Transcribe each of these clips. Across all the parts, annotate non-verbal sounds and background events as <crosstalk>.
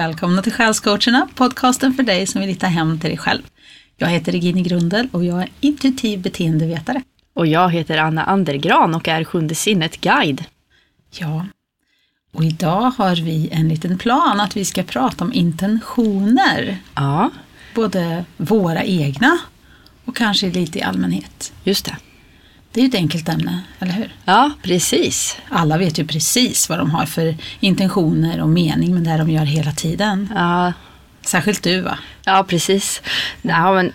Välkomna till Själscoacherna, podcasten för dig som vill hitta hem till dig själv. Jag heter Regine Grundel och jag är intuitiv beteendevetare. Och jag heter Anna Andergran och är Sjunde sinnet-guide. Ja, och idag har vi en liten plan att vi ska prata om intentioner. Ja, Både våra egna och kanske lite i allmänhet. just det. Det är ju ett enkelt ämne, eller hur? Ja, precis. Alla vet ju precis vad de har för intentioner och mening med det de gör hela tiden. Ja, Särskilt du va? ja precis. Ja, men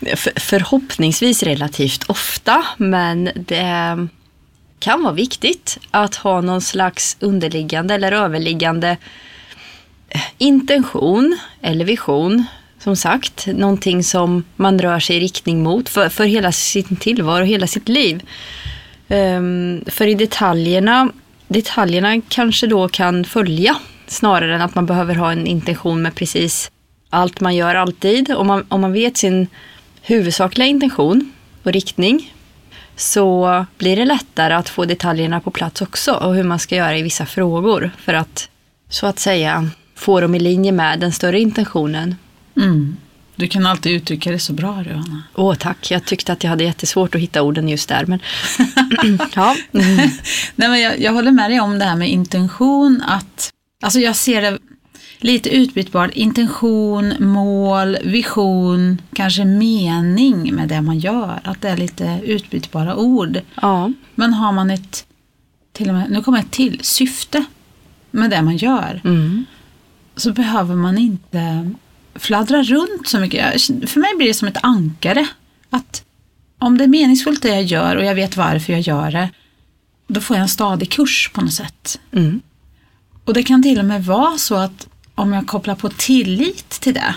<laughs> för, förhoppningsvis relativt ofta, men det kan vara viktigt att ha någon slags underliggande eller överliggande eh, intention eller vision. Som sagt, någonting som man rör sig i riktning mot för, för hela sin tillvaro, hela sitt liv. Um, för i detaljerna, detaljerna kanske då kan följa snarare än att man behöver ha en intention med precis allt man gör alltid. Om man, om man vet sin huvudsakliga intention och riktning så blir det lättare att få detaljerna på plats också och hur man ska göra i vissa frågor för att så att säga få dem i linje med den större intentionen. Mm. Du kan alltid uttrycka det så bra du Anna. Åh tack, jag tyckte att jag hade jättesvårt att hitta orden just där. Men <laughs> ja. <laughs> Nej, men jag, jag håller med dig om det här med intention. att Alltså jag ser det lite utbytbart. Intention, mål, vision, kanske mening med det man gör. Att det är lite utbytbara ord. ja, Men har man ett, till och med, nu kommer ett till, syfte med det man gör. mm. så behöver man inte fladdra runt så mycket. För mig blir det som ett ankare. Att om det är meningsfullt det jag gör och jag vet varför jag gör det, då får jag en stadig kurs på något sätt. Mm. Och det kan till och med vara så att om jag kopplar på tillit till det,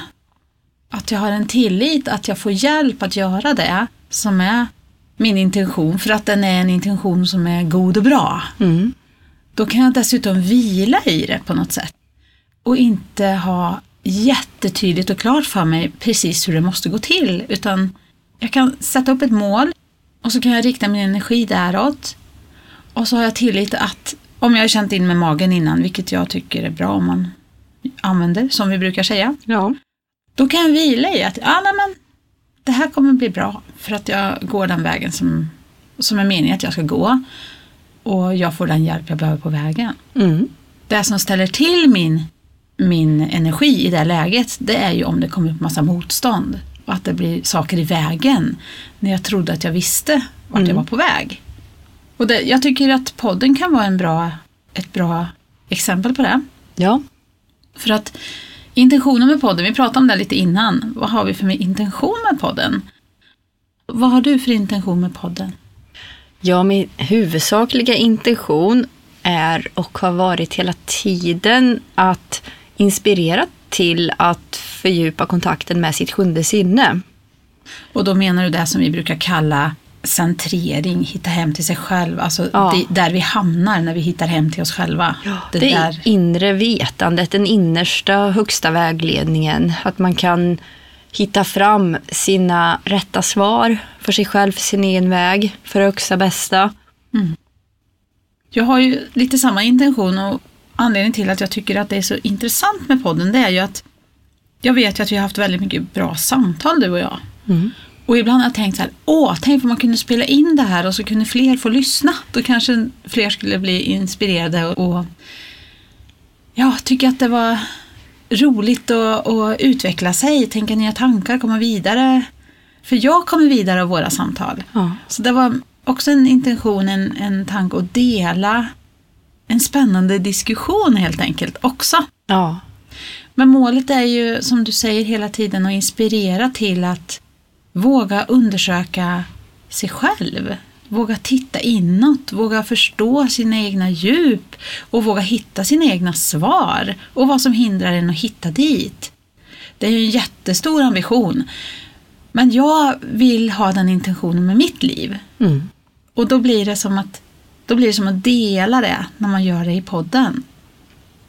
att jag har en tillit att jag får hjälp att göra det som är min intention, för att den är en intention som är god och bra Mm. då kan jag dessutom vila i det på något sätt. Och inte ha jättetydligt och klart för mig precis hur det måste gå till. Utan jag kan sätta upp ett mål och så kan jag rikta min energi däråt. Och så har jag tillit att om jag har känt in med magen innan, vilket jag tycker är bra om man använder, som vi brukar säga. ja. Då kan jag vila i att ja, nej, men det här kommer bli bra för att jag går den vägen som, som är meningen att jag ska gå. Och jag får den hjälp jag behöver på vägen. Mm. Det som ställer till min, min energi i det läget, det är ju om det kommer upp massa motstånd. Och att det blir saker i vägen när jag trodde att jag visste vart jag Mm. var på väg. Och det, jag tycker att podden kan vara en bra, ett bra exempel på det. ja. För att intentionen med podden, vi pratade om det lite innan. Vad har vi för intention med podden? Vad har du för intention med podden? Ja, min huvudsakliga intention är och har varit hela tiden att inspirera till att fördjupa kontakten med sitt sjunde sinne. Och då menar du det som vi brukar kalla centrering, hitta hem till sig själv. Alltså Ja. det, där vi hamnar när vi hittar hem till oss själva. Det, det där. inre vetandet, den innersta högsta vägledningen. Att man kan hitta fram sina rätta svar för sig själv, för sin egen väg, för det högsta bästa. Jag har ju lite samma intention och anledningen till att jag tycker att det är så intressant med podden det är ju att jag vet ju att vi har haft väldigt mycket bra samtal du och jag. Mm. Och ibland har jag tänkt så här, åh, tänk om man kunde spela in det här och så kunde fler få lyssna. Då kanske fler skulle bli inspirerade och, och ja, tycka att det var roligt att, att utveckla sig, tänka nya tankar, komma vidare. För jag kommer vidare av våra samtal. Ja. Så det var också en intention, en, en tanke att dela en spännande diskussion helt enkelt också. ja. Men målet är ju, som du säger hela tiden, att inspirera till att våga undersöka sig själv. Våga titta inåt, våga förstå sina egna djup och våga hitta sina egna svar och vad som hindrar en att hitta dit. Det är ju en jättestor ambition. Men jag vill ha den intentionen med mitt liv. Mm. Och då blir det som att då blir det som att dela det när man gör det i podden.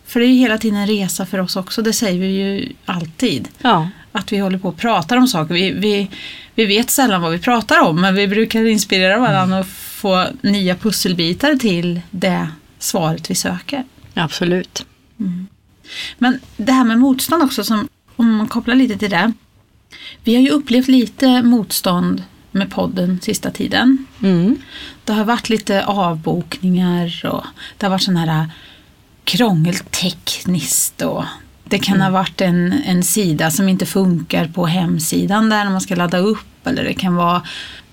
För det är ju hela tiden en resa för oss också, det säger vi ju alltid. ja. Att vi håller på och pratar om saker. Vi, vi, vi vet sällan vad vi pratar om, men vi brukar inspirera varandra och få nya pusselbitar till det svaret vi söker. Absolut. Men det här med motstånd också, som, om man kopplar lite till det. Vi har ju upplevt lite motstånd med podden sista tiden. Mm. Det har varit lite avbokningar och det har varit sån här krångel tekniskt och det kan ha varit en, en sida som inte funkar på hemsidan där när man ska ladda upp eller det kan vara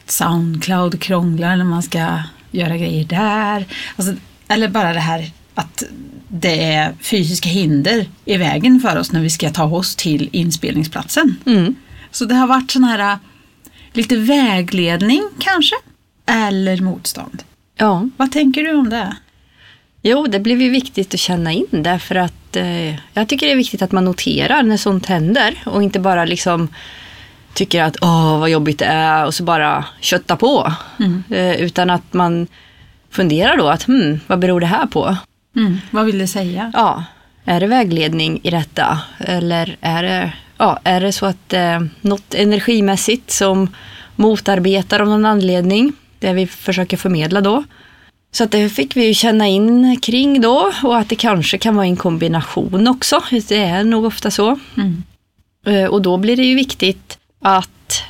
Soundcloud krånglar när man ska göra grejer där. Alltså, eller bara det här att det är fysiska hinder i vägen för oss när vi ska ta oss till inspelningsplatsen. Mm. Så det har varit sån här lite vägledning kanske, eller motstånd. Ja. Vad tänker du om det? Jo, det blev ju viktigt att känna in det för att eh, jag tycker det är viktigt att man noterar när sånt händer och inte bara liksom tycker att åh vad jobbigt det är och så bara kötta på. Mm. Eh, utan att man funderar då att hmm, vad beror det här på? Mm, vad vill du säga? Ja, är det vägledning i detta? Eller är det, ja, är det så att eh, något energimässigt som motarbetar av någon anledning? Det vi försöker förmedla då. Så att det fick vi ju känna in kring då och att det kanske kan vara en kombination också. Det är nog ofta så. Mm. Eh, Och då blir det ju viktigt att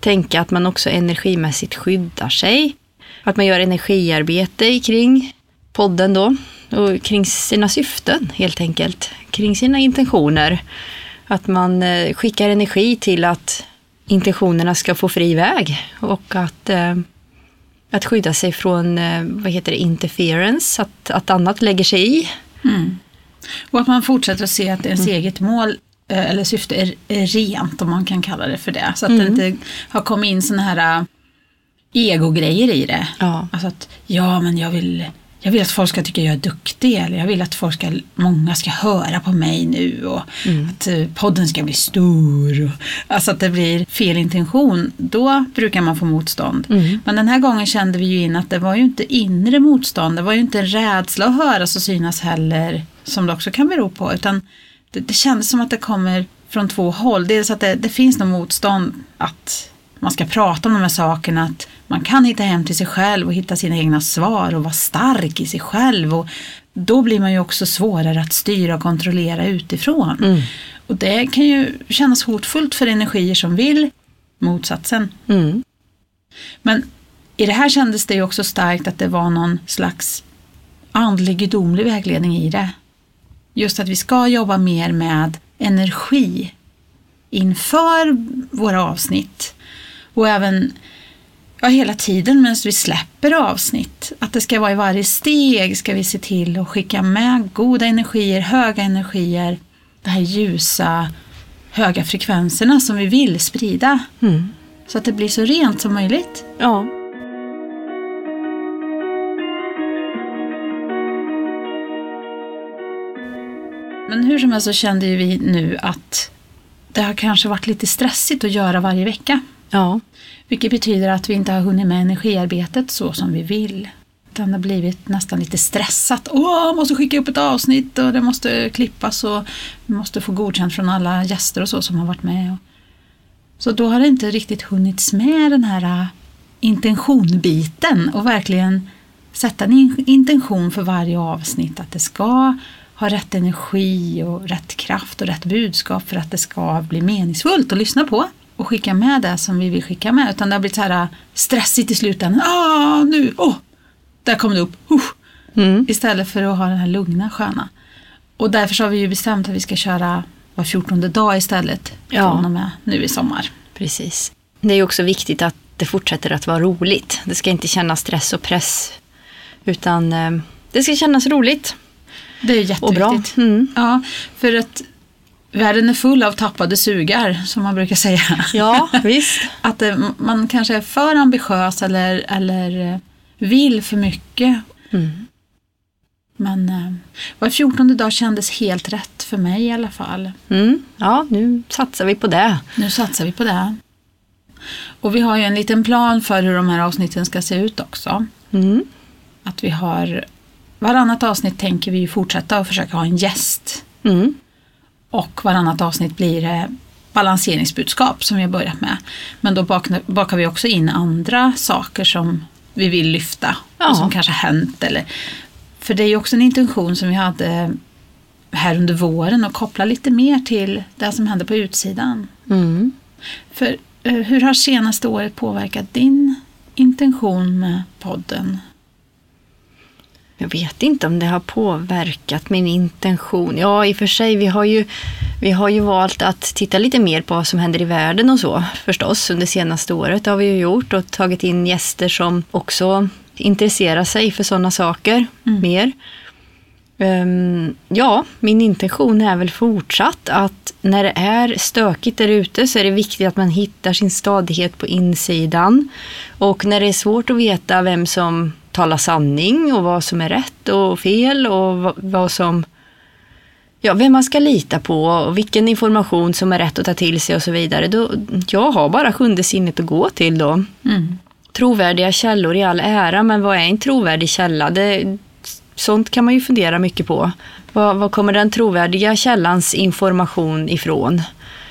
tänka att man också energimässigt skyddar sig. Att man gör energiarbete kring podden då och kring sina syften helt enkelt. Kring sina intentioner. Att man eh, skickar energi till att intentionerna ska få fri väg och att, eh, att skydda sig från eh, vad heter det, interference, att, att annat lägger sig i. Mm. Och att man fortsätter att se att ens eget mål eller syfte är, är rent, om man kan kalla det för det. Så att det inte har kommit in sådana här egogrejer i det. Ja. Alltså att, ja men jag vill, jag vill att folk ska tycka jag är duktig, eller jag vill att folk ska, många ska höra på mig nu och att eh, podden ska bli stor. Och, alltså att det blir fel intention, då brukar man få motstånd. Mm. Men den här gången kände vi ju in att det var ju inte inre motstånd, det var ju inte en rädsla att höras och synas heller, som det också kan bero på, utan det, det kändes som att det kommer från två håll. Dels att det, det finns något motstånd att man ska prata om de här sakerna, att man kan hitta hem till sig själv och hitta sina egna svar och vara stark i sig själv. Och då blir man ju också svårare att styra och kontrollera utifrån. Mm. Och det kan ju kännas hotfullt för energier som vill motsatsen. Mm. Men i det här kändes det ju också starkt att det var någon slags andlig gudomlig vägledning i det. Just att vi ska jobba mer med energi inför våra avsnitt. Och även ja, hela tiden medan vi släpper avsnitt. Att det ska vara i varje steg ska vi se till att skicka med goda energier, höga energier, de här ljusa, höga frekvenserna som vi vill sprida. Mm. Så att det blir så rent som möjligt. Ja. Men hur som helst så kände ju vi nu att det har kanske varit lite stressigt att göra varje vecka. Ja. Vilket betyder att vi inte har hunnit med energiarbetet så som vi vill. Utan det har blivit nästan lite stressat. Åh, jag måste skicka upp ett avsnitt och det måste klippas och vi måste få godkänt från alla gäster och så som har varit med. Så då har det inte riktigt hunnits med den här äh, intentionbiten och verkligen sätta en intention för varje avsnitt. Att det ska ha rätt energi och rätt kraft och rätt budskap för att det ska bli meningsfullt att lyssna på och skicka med det som vi vill skicka med. Utan det har blivit så här äh, stressigt i slutändan. Ah, nu, åh, där kom det upp. Uh. Mm. Istället för att ha den här lugna, sköna. Och därför så har vi ju bestämt att vi ska köra var 14 dag istället. Ja. Från och med nu i sommar. Precis. Det är också viktigt att det fortsätter att vara roligt. Det ska inte kännas stress och press. Utan eh, det ska kännas roligt Det är och bra. jätteviktigt. Mm. Ja, för att världen är full av tappade sugar, som man brukar säga. Ja, visst. <laughs> Att eh, man kanske är för ambitiös eller, eller eh, vill för mycket. Mm. Men eh, var 14 dag kändes helt rätt för mig i alla fall. Mm. Ja, nu satsar vi på det. Nu satsar vi på det. Och vi har ju en liten plan för hur de här avsnitten ska se ut också. Mm. Att vi har varannat avsnitt tänker vi fortsätta och försöka ha en gäst. Mm. Och varannat avsnitt blir det balanseringsbudskap som vi har börjat med. Men då bakar, vi också in andra saker som vi vill lyfta Ja. och som kanske hänt. Eller, för det är ju också en intention som vi hade här under våren och koppla lite mer till det som händer på utsidan. Mm. För eh, hur har senaste året påverkat din intention med podden? Jag vet inte om det har påverkat min intention. Ja, i och för sig, vi har ju, vi har ju valt att titta lite mer på vad som händer i världen och så förstås under senaste året. Har vi ju gjort och tagit in gäster som också intresserar sig för sådana saker mer. Ehm, ja, min intention är väl fortsatt att när det är stökigt där ute så är det viktigt att man hittar sin stadighet på insidan. Och när det är svårt att veta vem som talar sanning och vad som är rätt och fel och vad, som Ja, vem man ska lita på och vilken information som är rätt att ta till sig och så vidare. Då, jag har bara sjunde sinnet att gå till då. Mm. Trovärdiga källor i all ära, men vad är en trovärdig källa? Det, sånt kan man ju fundera mycket på. Vad, vad kommer den trovärdiga källans information ifrån?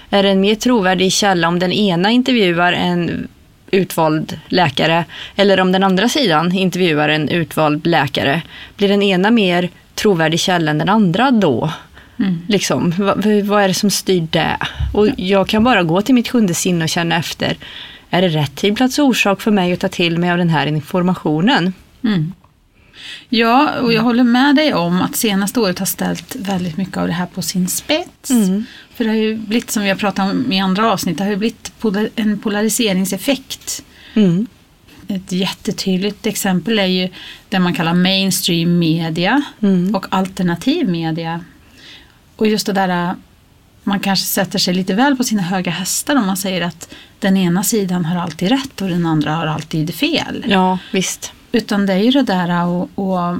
Är det en mer trovärdig källa om den ena intervjuar en utvald läkare eller om den andra sidan intervjuar en utvald läkare? Blir den ena mer trovärdig källa än den andra då? Mm. Liksom, vad, vad är det som styr det? Och jag kan bara gå till mitt sjunde sinne och känna efter. Är det rätt tid, plats och orsak för mig att ta till mig av den här informationen? Mm. Ja, och jag håller med dig om att senaste året har ställt väldigt mycket av det här på sin spets. Mm. För det har ju blivit, som vi har pratat om i andra avsnitt, det har ju blivit en polariseringseffekt. Mm. Ett jättetydligt exempel är ju det man kallar mainstream media Mm. och alternativ media. Och just det där, man kanske sätter sig lite väl på sina höga hästar om man säger att den ena sidan har alltid rätt och den andra har alltid fel. Ja, visst. Utan det är ju det där att att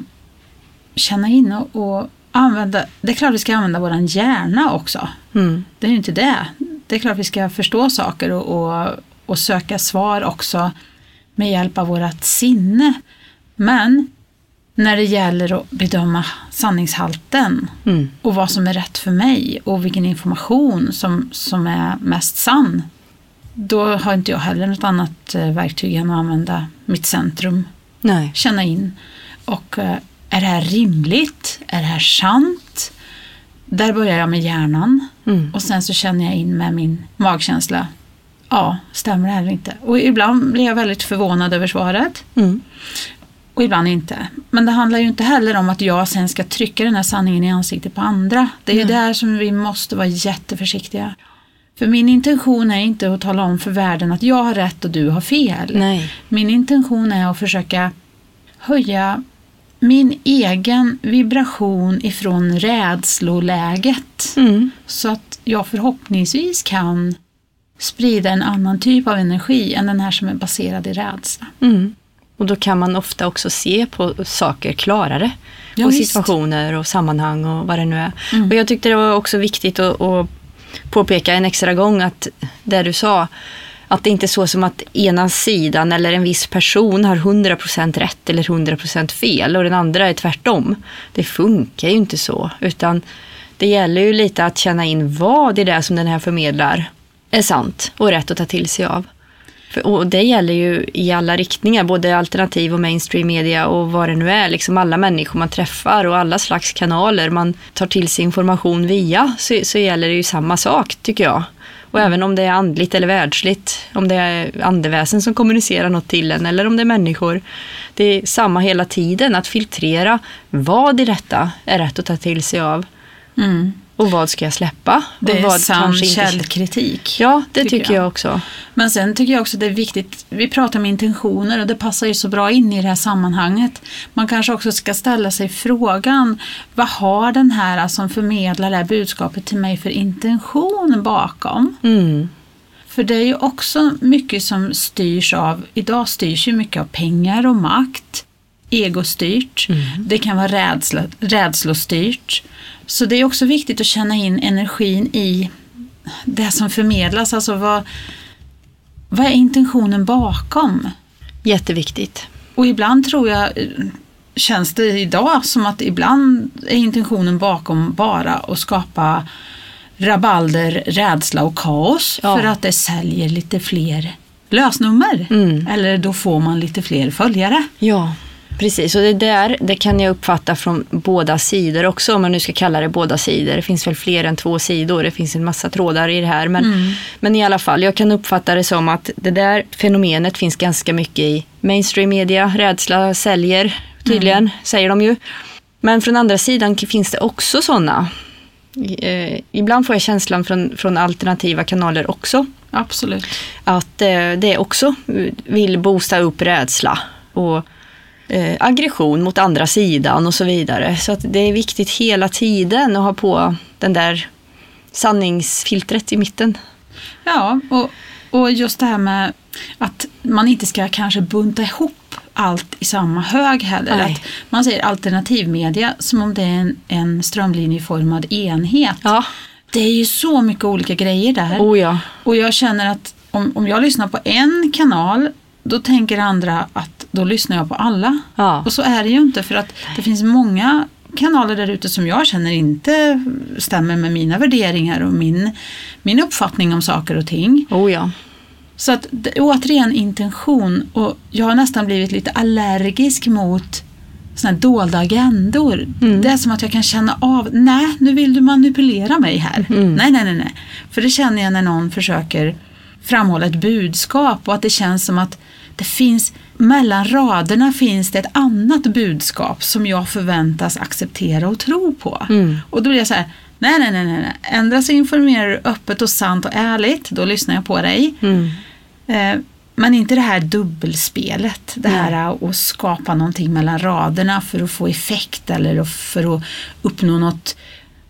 känna in och, och använda, det är klart vi ska använda våran hjärna också. Mm. Det är ju inte det. Det är klart vi ska förstå saker och, och, och söka svar också med hjälp av vårat sinne. Men när det gäller att bedöma sanningshalten Mm. och vad som är rätt för mig och vilken information som, som är mest sann. Då har inte jag heller något annat eh, verktyg än att använda mitt centrum Nej. känna in. Och eh, är det här rimligt? Är det här sant? Där börjar jag med hjärnan Mm. och sen så känner jag in med min magkänsla. Ja, stämmer det här eller inte? Och ibland blir jag väldigt förvånad över svaret Mm. och ibland inte. Men det handlar ju inte heller om att jag sen ska trycka den här sanningen i ansiktet på andra. Det är Nej. där som vi måste vara jätteförsiktiga. För min intention är inte att tala om för världen att jag har rätt och du har fel. Nej. Min intention är att försöka höja min egen vibration ifrån rädsloläget. Mm. Så att jag förhoppningsvis kan sprida en annan typ av energi än den här som är baserad i rädsla. Mm. Och då kan man ofta också se på saker klarare. Ja, och visst. situationer och sammanhang och vad det nu är. Mm. Och jag tyckte det var också viktigt att, att påpeka en extra gång att det du sa, att det inte är så som att ena sidan eller en viss person har 100% rätt eller 100% fel och den andra är tvärtom. Det funkar ju inte så, utan det gäller ju lite att känna in vad det är som den här förmedlar är sant och rätt att ta till sig av. För, och det gäller ju i alla riktningar, både alternativ och mainstream media och vad det nu är. Liksom alla människor man träffar och alla slags kanaler man tar till sig information via så, så gäller det ju samma sak tycker jag. Och även om det är andligt eller världsligt, om det är andeväsen som kommunicerar något till en eller om det är människor. Det är samma hela tiden, att filtrera vad i detta är rätt att ta till sig av Mm. Och vad ska jag släppa. Det är vad sann källkritik. Ja, det tycker tycker jag. jag också. Men sen tycker jag också det är viktigt, vi pratar om intentioner och det passar ju så bra in i det här sammanhanget. Man kanske också ska ställa sig frågan, vad har den här som förmedlar det här budskapet till mig för intention bakom? Mm. För det är ju också mycket som styrs av, idag styrs ju mycket av pengar och makt, egostyrt, det kan vara rädsla, rädslostyrt. Så det är också viktigt att känna in energin i det som förmedlas, alltså vad, vad är intentionen bakom? Jätteviktigt. Och ibland tror jag, känns det idag som att ibland är intentionen bakom bara att skapa rabalder, rädsla och kaos Ja. för att det säljer lite fler lösnummer. Mm. Eller då får man lite fler följare. Ja, Precis, och det där det kan jag uppfatta från båda sidor också, om man nu ska kalla det båda sidor. Det finns väl fler än två sidor, det finns en massa trådar i det här. Men, Mm. men i alla fall, jag kan uppfatta det som att det där fenomenet finns ganska mycket i mainstream media. Rädsla säljer tydligen, säger de ju. Men från andra sidan finns det också sådana. Eh, ibland får jag känslan från, från alternativa kanaler också Absolut. att eh, det också vill boosta upp rädsla och eh, aggression mot andra sidan och så vidare. Så att det är viktigt hela tiden att ha på den där sanningsfiltret i mitten. Ja, och, och just det här med att man inte ska kanske bunta ihop allt i samma hög heller. Nej. Att man säger alternativmedia som om det är en, en strömlinjeformad enhet. Ja, Det är ju så mycket olika grejer där. oh ja. Och jag känner att om, om jag lyssnar på en kanal då tänker andra att då lyssnar jag på alla. Ja. Och så är det ju inte för att det finns många kanaler där ute som jag känner inte stämmer med mina värderingar och min, min uppfattning om saker och ting. Oh ja. Så att återigen intention och jag har nästan blivit lite allergisk mot såna här dolda agendor. Mm. Det är som att jag kan känna av, nej nu vill du manipulera mig här. Mm. Nej, nej, nej, nej. För det känner jag när någon försöker framhålla ett budskap och att det känns som att det finns, mellan raderna finns det ett annat budskap som jag förväntas acceptera och tro på. Mm. Och då blir jag så här, nej, nej, nej, nej. Ändra så informerar du öppet och sant och ärligt, då lyssnar jag på dig. Mm. Eh, Men inte det här dubbelspelet, det här att skapa någonting mellan raderna för att få effekt eller för att uppnå något,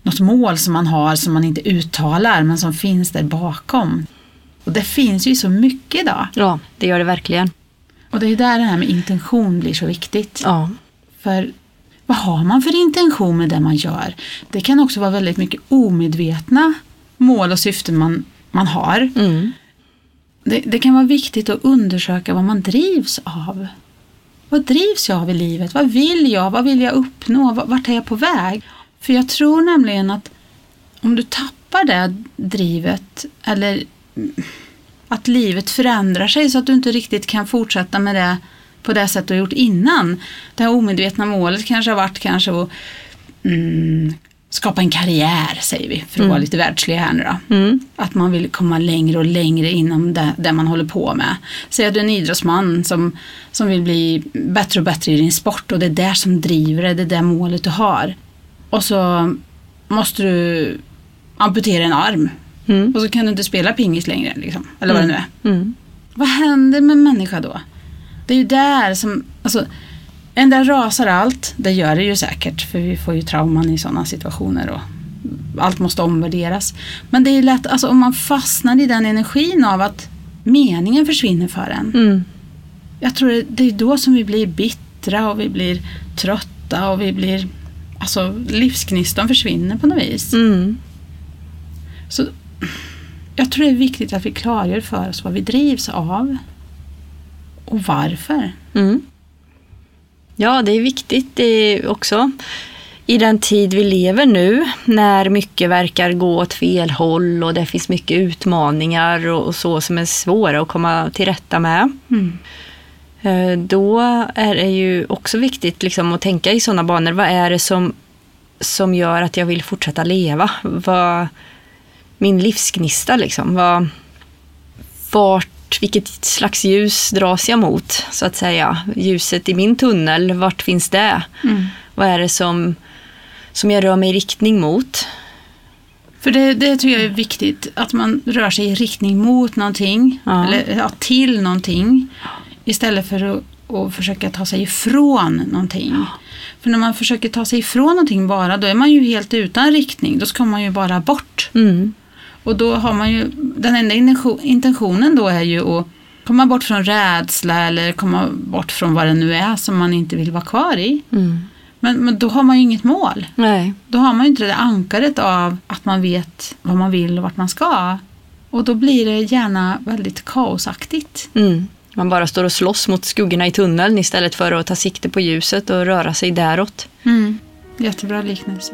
något mål som man har som man inte uttalar men som finns där bakom. Och det finns ju så mycket idag. Ja, det gör det verkligen. Och det är där det här med intention blir så viktigt. Ja. För vad har man för intention med det man gör? Det kan också vara väldigt mycket omedvetna mål och syften man, man har. Mm. Det, det kan vara viktigt att undersöka vad man drivs av. Vad drivs jag av i livet? Vad vill jag? Vad vill jag uppnå? Vart är jag på väg? För jag tror nämligen att om du tappar det drivet eller att livet förändrar sig så att du inte riktigt kan fortsätta med det på det sätt du har gjort innan. Det här omedvetna målet kanske har varit kanske att mm, skapa en karriär, säger vi, för att vara lite världsliga här nu då. Mm. Att man vill komma längre och längre inom det, det man håller på med. Säg att du är en idrottsman som, som vill bli bättre och bättre i din sport och det är det som driver dig, det är det målet du har. Och så måste du amputera en arm Mm. och så kan du inte spela pingis längre, liksom, eller vad det nu är. Mm. Vad händer med människa då? Det är ju där som, alltså, en där rasar allt, det gör det ju säkert, för vi får ju trauman i sådana situationer och allt måste omvärderas. Men det är ju lätt, alltså om man fastnar i den energin av att meningen försvinner för en. Mm. Jag tror det, det är då som vi blir bittra och vi blir trötta och vi blir, alltså livsgnistan försvinner på något vis. Mm. Så jag tror det är viktigt att vi klargör för oss vad vi drivs av och varför. Mm. Ja, det är viktigt det också. I den tid vi lever nu, när mycket verkar gå åt fel håll och det finns mycket utmaningar och, så som är svåra att komma till rätta med. Eh, Då är det ju också viktigt liksom att tänka i sådana banor. Vad är det som, som gör att jag vill fortsätta leva? Vad, min livsgnista liksom. Vad, vart, vilket slags ljus dras jag mot så att säga? Ljuset i min tunnel, vart finns det? Vad är det som, som jag rör mig i riktning mot? För det, det tycker jag är viktigt, att man rör sig i riktning mot någonting, Ja. eller ja, till någonting, istället för att, att försöka ta sig ifrån någonting. För när man försöker ta sig ifrån någonting bara, då är man ju helt utan riktning, då ska man ju bara bort. Mm. Och då har man ju, den enda intention- intentionen då är ju att komma bort från rädsla eller komma bort från vad det nu är som man inte vill vara kvar i. Mm. Men, men då har man ju inget mål. Nej. Då har man ju inte det ankaret av att man vet vad man vill och vart man ska. Och då blir det gärna väldigt kaosaktigt. Mm. Man bara står och slåss mot skuggorna i tunneln istället för att ta sikte på ljuset och röra sig däråt. Mm. Jättebra liknelse.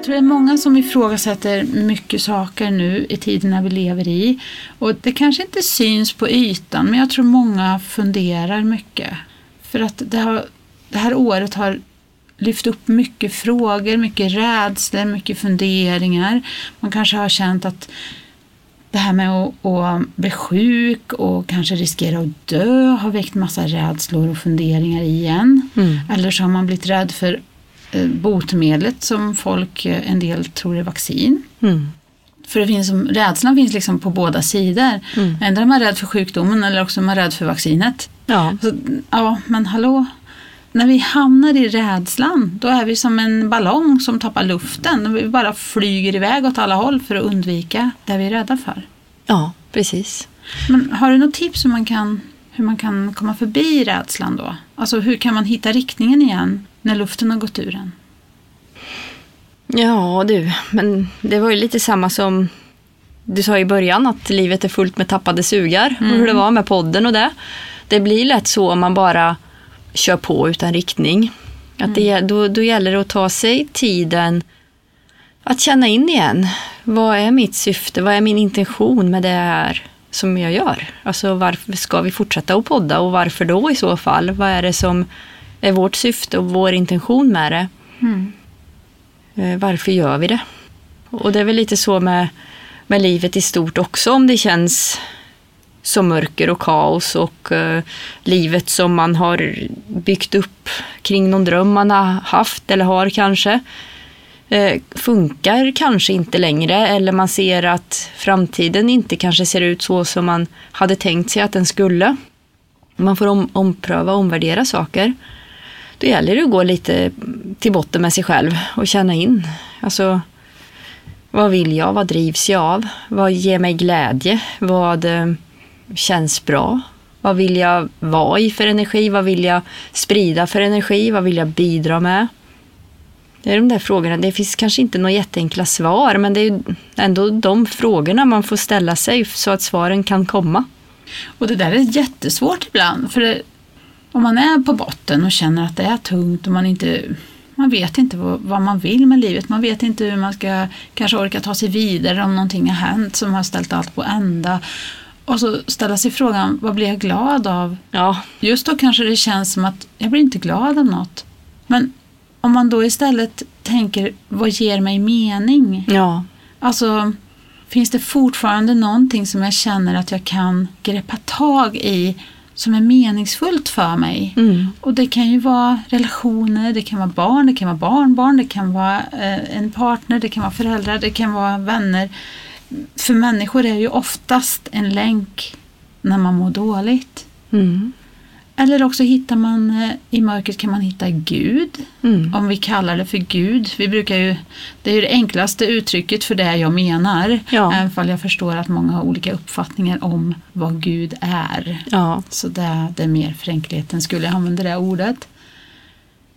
Jag tror det är många som ifrågasätter mycket saker nu i tiderna vi lever i. Och det kanske inte syns på ytan, men jag tror många funderar mycket. För att det, har, det här året har lyft upp mycket frågor, mycket rädslor, mycket funderingar. Man kanske har känt att det här med att, att bli sjuk och kanske riskera att dö har väckt massa rädslor och funderingar igen. Mm. Eller så har man blivit rädd för botemedlet som folk, eh, en del tror är vaccin. Mm. För det finns rädslan finns liksom på båda sidor. Mm. Ändå är man rädd för sjukdomen eller också är man rädd för vaccinet. Ja. Så, ja, men hallå. När vi hamnar i rädslan, då är vi som en ballong som tappar luften. Vi bara flyger iväg åt alla håll för att undvika det vi är rädda för. ja, precis. Men har du något tips hur man kan, hur man kan komma förbi rädslan då? Alltså hur kan man hitta riktningen igen när luften har gått ur en? Ja du, men det var ju lite samma som du sa i början att livet är fullt med tappade sugar och hur det var med podden och det. Det blir lätt så om man bara kör på utan riktning. Att det, då, då gäller det att ta sig tiden att känna in igen. Vad är mitt syfte? Vad är min intention med det här som jag gör? Alltså varför ska vi fortsätta att podda och varför då i så fall? Vad är det som är vårt syfte och vår intention med det? Eh, Varför gör vi det? Och det är väl lite så med, med livet i stort också om det känns som mörker och kaos och eh, livet som man har byggt upp kring någon dröm man har haft eller har kanske eh, funkar kanske inte längre eller man ser att framtiden inte kanske ser ut så som man hade tänkt sig att den skulle. Man får om, ompröva och omvärdera saker. Då gäller det att gå lite till botten med sig själv och känna in. Alltså, vad vill jag? Vad drivs jag av? Vad ger mig glädje? Vad eh, känns bra? Vad vill jag vara i för energi? Vad vill jag sprida för energi? Vad vill jag bidra med? Det är de där frågorna. Det finns kanske inte några jätteenkla svar, men det är ju ändå de frågorna man får ställa sig så att svaren kan komma. Och det där är jättesvårt ibland. För det, om man är på botten och känner att det är tungt och man inte man vet inte vad, vad man vill med livet. Man vet inte hur man ska kanske orka ta sig vidare om någonting har hänt som har ställt allt på ända. Och så ställa sig frågan, vad blir jag glad av? Ja, Just då kanske det känns som att jag blir inte glad av något. Men om man då istället tänker, vad ger mig mening? ja, Alltså, finns det fortfarande någonting som jag känner att jag kan greppa tag i som är meningsfullt för mig? mm, Och det kan ju vara relationer, det kan vara barn, det kan vara barnbarn, det kan vara eh, en partner, det kan vara föräldrar, det kan vara vänner. För människor är ju oftast en länk när man mår dåligt. mm, Eller också hittar man, eh, i mörkret kan man hitta Gud, mm, om vi kallar det för Gud. Vi brukar ju, det är ju det enklaste uttrycket för det jag menar. Ja. Även fall jag förstår att många har olika uppfattningar om vad Gud är. ja, Så det, det är mer för enkelheten skulle jag använda det ordet.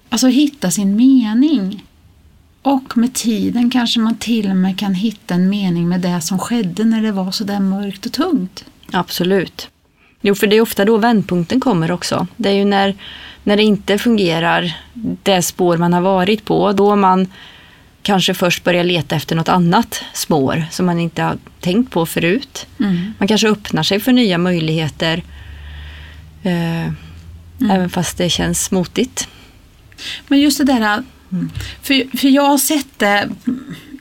Alltså hitta sin mening. Och med tiden kanske man till och med kan hitta en mening med det som skedde när det var så där mörkt och tungt. absolut. Jo, för det är ofta då vändpunkten kommer också. Det är ju när, när det inte fungerar det spår man har varit på, då man kanske först börjar leta efter något annat spår som man inte har tänkt på förut. Man kanske öppnar sig för nya möjligheter eh, även fast det känns motigt. Men just det där, för, för jag har sett det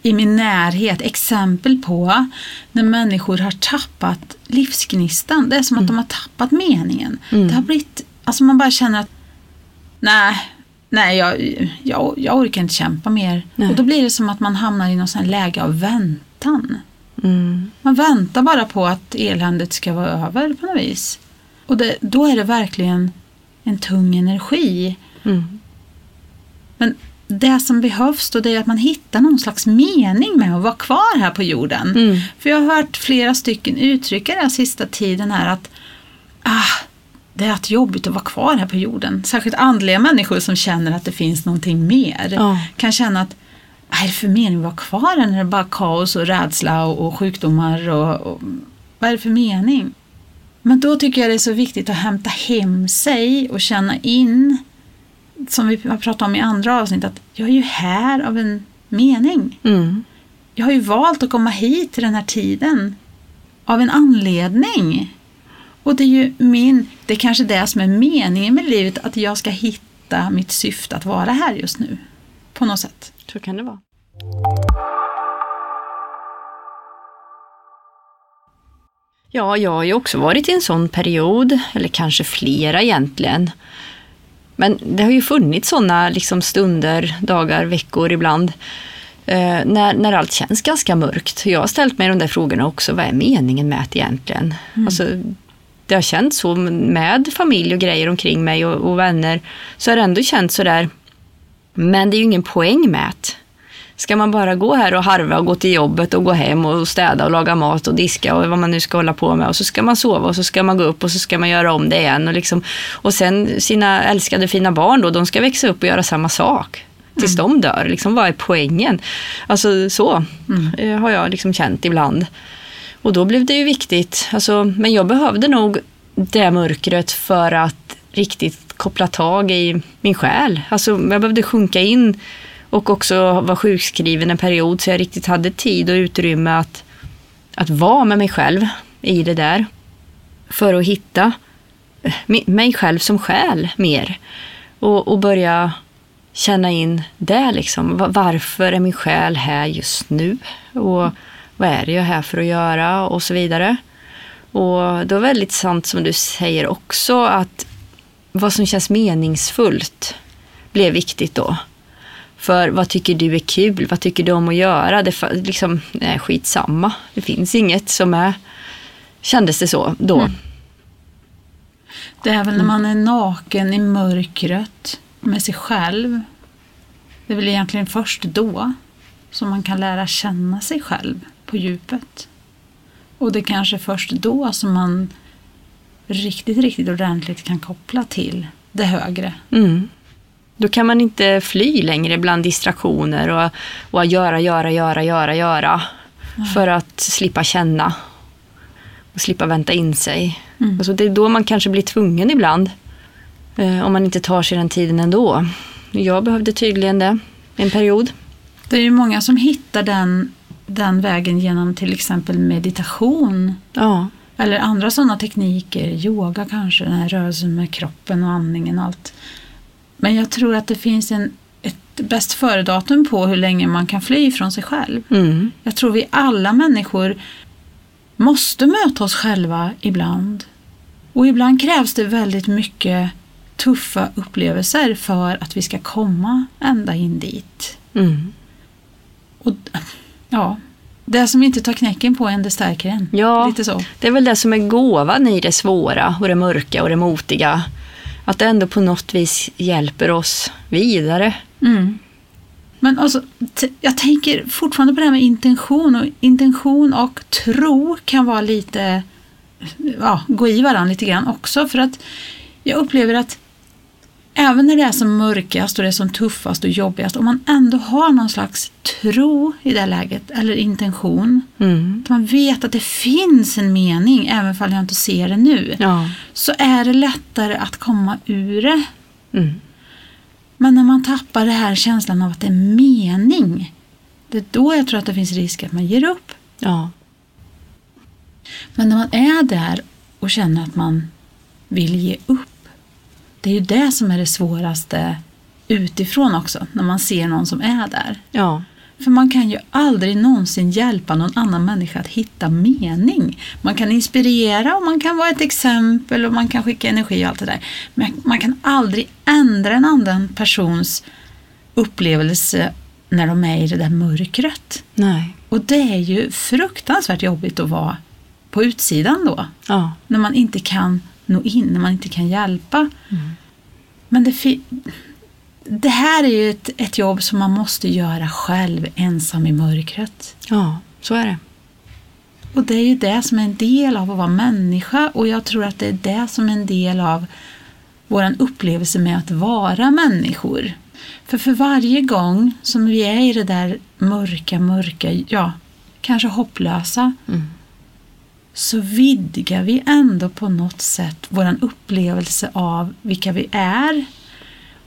i min närhet, exempel på när människor har tappat livsgnistan. Det är som att de har tappat meningen. Mm. Det har blivit, alltså man bara känner att nej, nej jag, jag, jag orkar inte kämpa mer. Nej. Och då blir det som att man hamnar i någon sån läge av väntan. Mm. Man väntar bara på att eländet ska vara över på något vis. Och det, då är det verkligen en tung energi. Mm. Men det som behövs då det är att man hittar någon slags mening med att vara kvar här på jorden. Mm. För jag har hört flera stycken uttrycka den sista tiden här att ah, det är att jobbigt att vara kvar här på jorden. Särskilt andliga människor som känner att det finns någonting mer. Ja. Kan känna att vad är det för mening att vara kvar här när det är bara kaos och rädsla och, och sjukdomar och, och vad är det för mening? Men då tycker jag det är så viktigt att hämta hem sig och känna in som vi har pratat om i andra avsnitt, att jag är ju här av en mening. Mm. Jag har ju valt att komma hit till den här tiden av en anledning. Och det är ju min, det är kanske det som är meningen med livet, att jag ska hitta mitt syfte att vara här just nu. På något sätt. Så kan det vara. Ja, jag har ju också varit i en sån period, eller kanske flera egentligen. Men det har ju funnits sådana liksom stunder, dagar, veckor ibland, eh, när, när allt känns ganska mörkt. Jag har ställt mig de där frågorna också, vad är meningen med det egentligen? Alltså, det har känts så med familj och grejer omkring mig och, och vänner, så har det ändå känts sådär, men det är ju ingen poäng med det. Ska man bara gå här och harva och gå till jobbet och gå hem och städa och laga mat och diska och vad man nu ska hålla på med och så ska man sova och så ska man gå upp och så ska man göra om det igen och, liksom, och sen sina älskade fina barn då, de ska växa upp och göra samma sak tills de dör. Liksom, vad är poängen? Alltså så eh, har jag liksom känt ibland. Och då blev det ju viktigt, alltså, men jag behövde nog det mörkret för att riktigt koppla tag i min själ. Alltså, jag behövde sjunka in och också var sjukskriven en period så jag riktigt hade tid och utrymme att, att vara med mig själv i det där. För att hitta eh, mig själv som själ mer. Och, och börja känna in det liksom. Varför är min själ här just nu? Och vad är det jag är här för att göra? Och så vidare. Och det är väldigt sant som du säger också att vad som känns meningsfullt blev viktigt då. För vad tycker du är kul? Vad tycker du om att göra? Det fa- liksom, nej, skitsamma. Det finns inget som är... Kändes det så då? Det är väl när man är naken i mörkret med sig själv. Det är väl egentligen först då som man kan lära känna sig själv på djupet. Och det är kanske först då som man riktigt, riktigt ordentligt kan koppla till det högre. Mm. Då kan man inte fly längre bland distraktioner och, och göra, göra, göra, göra, göra. För att slippa känna. Och slippa vänta in sig. Mm. Alltså det är då man kanske blir tvungen ibland. Eh, om man inte tar sig den tiden ändå. Jag behövde tydligen det en period. Det är ju många som hittar den, den vägen genom till exempel meditation. Ja. Eller andra sådana tekniker, yoga kanske, den här rörelsen med kroppen och andningen och allt. Men jag tror att det finns en, ett bäst före-datum på hur länge man kan fly från sig själv. Mm. Jag tror vi alla människor måste möta oss själva ibland. Och ibland krävs det väldigt mycket tuffa upplevelser för att vi ska komma ända in dit. Mm. Och ja, det som inte tar knäcken på en, det stärker en. Ja. Lite så. Det är väl det som är gåvan i det svåra och det mörka och det motiga. Att det ändå på något vis hjälper oss vidare. Mm. Men alltså, jag tänker fortfarande på det här med intention. Och intention och tro kan vara lite, ja, gå i varandra lite grann också. För att jag upplever att även när det är som mörkast och det är som tuffast och jobbigast, om man ändå har någon slags tro i det läget, eller intention, Mm. att man vet att det finns en mening, även om jag inte ser det nu, Ja. så är det lättare att komma ur det. Mm. Men när man tappar det här känslan av att det är mening, det är då jag tror att det finns risk att man ger upp. Ja. Men när man är där och känner att man vill ge upp, det är ju det som är det svåraste utifrån också, när man ser någon som är där. Ja. För man kan ju aldrig någonsin hjälpa någon annan människa att hitta mening. Man kan inspirera och man kan vara ett exempel och man kan skicka energi och allt det där. Men man kan aldrig ändra en annan persons upplevelse när de är i det där mörkret. Nej. Och det är ju fruktansvärt jobbigt att vara på utsidan då. Ja. När man inte kan nå in, när man inte kan hjälpa. Men det, det här är ju ett, ett jobb som man måste göra själv, ensam i mörkret. Ja, så är det. Och det är ju det som är en del av att vara människa och jag tror att det är det som är en del av vår upplevelse med att vara människor. För för varje gång som vi är i det där mörka, mörka, ja, kanske hopplösa, Mm. Så vidgar vi ändå på något sätt vår upplevelse av vilka vi är.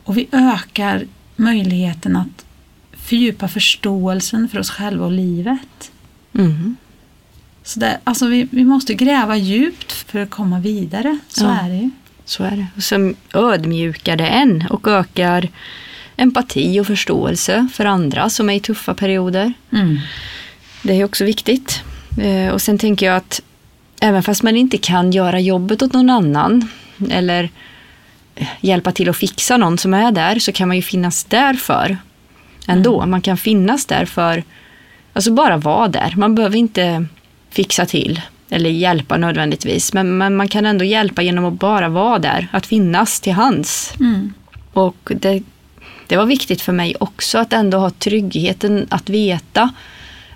Och vi ökar möjligheten att fördjupa förståelsen för oss själva och livet. Mm. Så det, alltså vi, vi måste gräva djupt för att komma vidare. Så Ja. är det ju. Så är det. Och som ödmjukar det en och ökar empati och förståelse för andra som är i tuffa perioder. Mm. Det är också viktigt. Eh, Och sen tänker jag att även fast man inte kan göra jobbet åt någon annan eller hjälpa till att fixa någon som är där så kan man ju finnas där för ändå. Man kan finnas där för, alltså bara vara där. Man behöver inte fixa till eller hjälpa nödvändigtvis men, men man kan ändå hjälpa genom att bara vara där, att finnas till hands. Mm. Och det, det var viktigt för mig också att ändå ha tryggheten att veta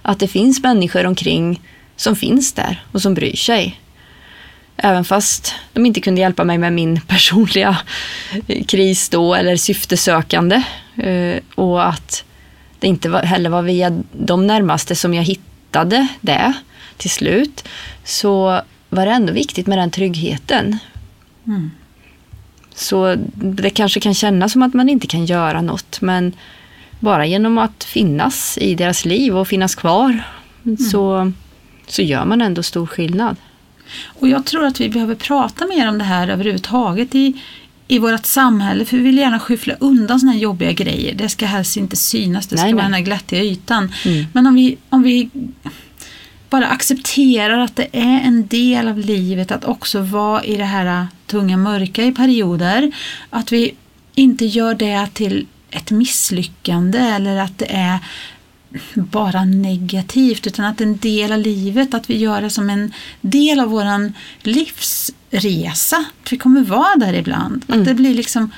att det finns människor omkring som finns där och som bryr sig. Även fast de inte kunde hjälpa mig med min personliga kris då eller syftesökande. Eh, Och att det inte heller var via de närmaste som jag hittade det till slut. Så var det ändå viktigt med den tryggheten. Mm. Så det kanske kan kännas som att man inte kan göra något men bara genom att finnas i deras liv och finnas kvar så, så gör man ändå stor skillnad. Och jag tror att vi behöver prata mer om det här överhuvudtaget i, i vårt samhälle. För vi vill gärna skyffla undan såna här jobbiga grejer. Det ska helst inte synas, det ska Nej, vara nej. den här glättiga ytan. Mm. Men om vi, om vi bara accepterar att det är en del av livet att också vara i det här tunga mörka i perioder. Att vi inte gör det till ett misslyckande eller att det är bara negativt utan att det en del av livet, att vi gör det som en del av våran livsresa. Att vi kommer vara där ibland. Att det blir liksom,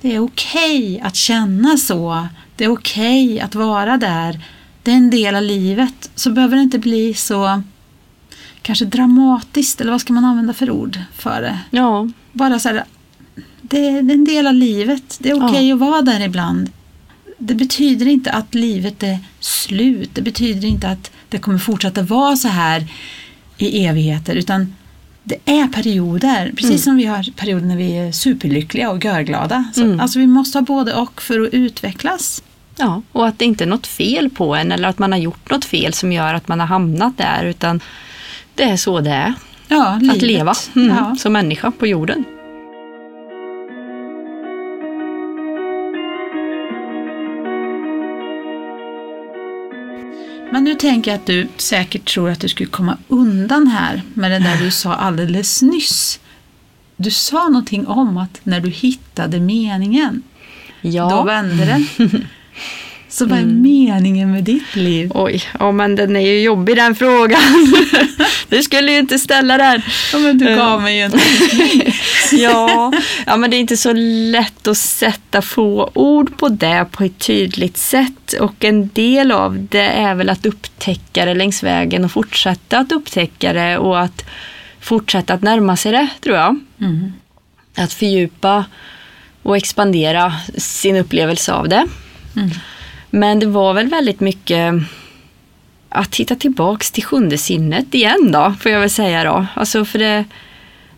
det är okej att känna så. Det är okej att vara där. Det är en del av livet. Så behöver det inte bli så kanske dramatiskt, eller vad ska man använda för ord för det? Ja, Bara så här, det är en del av livet. Det är okej att vara där ibland. Det betyder inte att livet är slut. Det betyder inte att det kommer fortsätta vara så här i evigheter. Utan det är perioder. Precis som vi har perioder när vi är superlyckliga och görglada. Så, Mm. Alltså vi måste ha både och för att utvecklas. ja, och att det inte är något fel på en eller att man har gjort något fel som gör att man har hamnat där utan det är så det är Ja, att livet. leva mm, Ja. som människa på jorden. Men nu tänker jag att du säkert tror att du skulle komma undan här med det där du sa alldeles nyss. Du sa någonting om att när du hittade meningen, Ja. då vände det. <laughs> Så vad är meningen med ditt liv? Oj, ja men den är ju jobbig den frågan. <laughs> du skulle ju inte ställa den. Ja, men du gav mig ju en <laughs> ja, ja, men det är inte så lätt att sätta få ord på det på ett tydligt sätt. Och en del av det är väl att upptäcka det längs vägen och fortsätta att upptäcka det och att fortsätta att närma sig det, tror jag. Mm. Att fördjupa och expandera sin upplevelse av det. Mm. Men det var väl väldigt mycket att hitta tillbaks till sjunde sinnet igen då, får jag väl säga då. Alltså för det,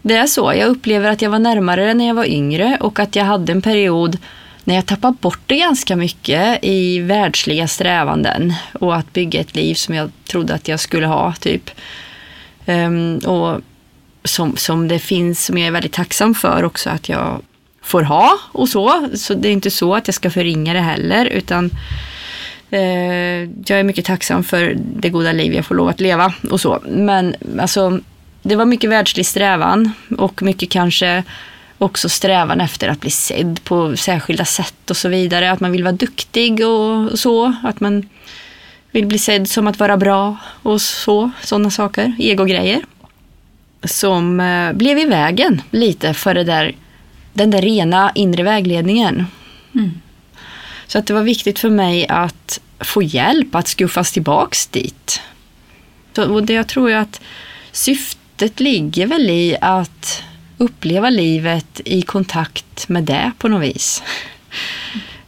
det är så, jag upplever att jag var närmare när jag var yngre och att jag hade en period när jag tappade bort det ganska mycket i världsliga strävanden och att bygga ett liv som jag trodde att jag skulle ha, typ. Um, och som, som det finns, som jag är väldigt tacksam för också att jag får ha och så. Så det är inte så att jag ska förringa det heller utan eh, jag är mycket tacksam för det goda liv jag får lov att leva och så. Men alltså, det var mycket världslig strävan och mycket kanske också strävan efter att bli sedd på särskilda sätt och så vidare. Att man vill vara duktig och så. Att man vill bli sedd som att vara bra och så. Sådana saker, egogrejer. Som eh, blev i vägen lite för det där, den där rena inre vägledningen. Mm. Så att det var viktigt för mig att få hjälp att skuffas tillbaks dit. Så, och det jag tror jag att syftet ligger väl i att uppleva livet i kontakt med det på något vis.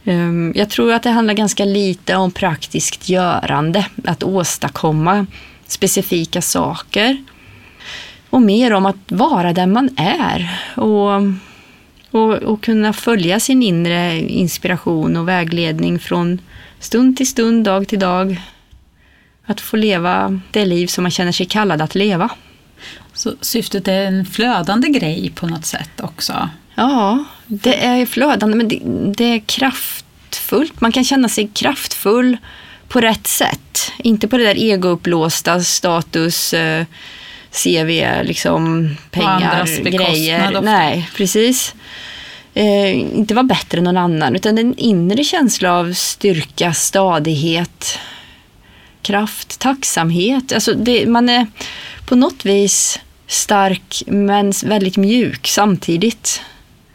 Um, Jag tror att det handlar ganska lite om praktiskt görande, att åstadkomma specifika saker. Och mer om att vara den man är och Och, och kunna följa sin inre inspiration och vägledning från stund till stund, dag till dag. Att få leva det liv som man känner sig kallad att leva. Så syftet är en flödande grej på något sätt också? Ja, det är flödande men det, det är kraftfullt. Man kan känna sig kraftfull på rätt sätt. Inte på det där egouppblåsta status, eh, CV, liksom pengar, grejer. Ofta. Nej, precis. Eh, inte vara bättre än någon annan, utan en inre känsla av styrka, stadighet, kraft, tacksamhet. Alltså det, man är på något vis stark men väldigt mjuk samtidigt.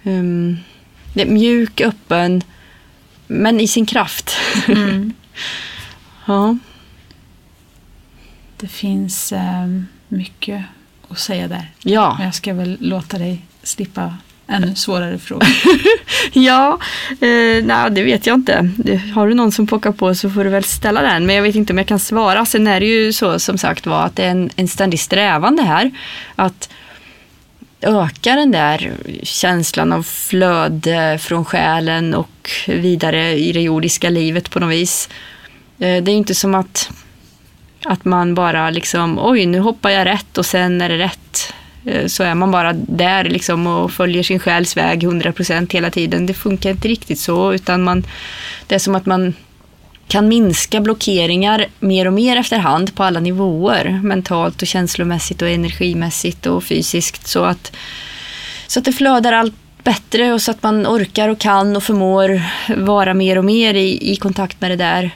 Um, mjuk, öppen, men i sin kraft. Mm. <laughs> ja. Det finns um, mycket att säga där. Ja. Men jag ska väl låta dig slippa ännu svårare frågor. <laughs> ja, eh, nej, det vet jag inte. Har du någon som pockar på så får du väl ställa den. Men jag vet inte om jag kan svara. Sen är det ju så som sagt var att det är en, en ständig strävan det här. Att öka den där känslan av flöde från själen och vidare i det jordiska livet på något vis. Eh, det är inte som att, att man bara liksom, oj nu hoppar jag rätt och sen är det rätt. Eh, så är man bara där liksom och följer sin själs väg 100% hela tiden. Det funkar inte riktigt så utan man, det är som att man kan minska blockeringar mer och mer efterhand på alla nivåer. Mentalt och känslomässigt och energimässigt och fysiskt. Så att, så att det flödar allt bättre och så att man orkar och kan och förmår vara mer och mer i, i kontakt med det där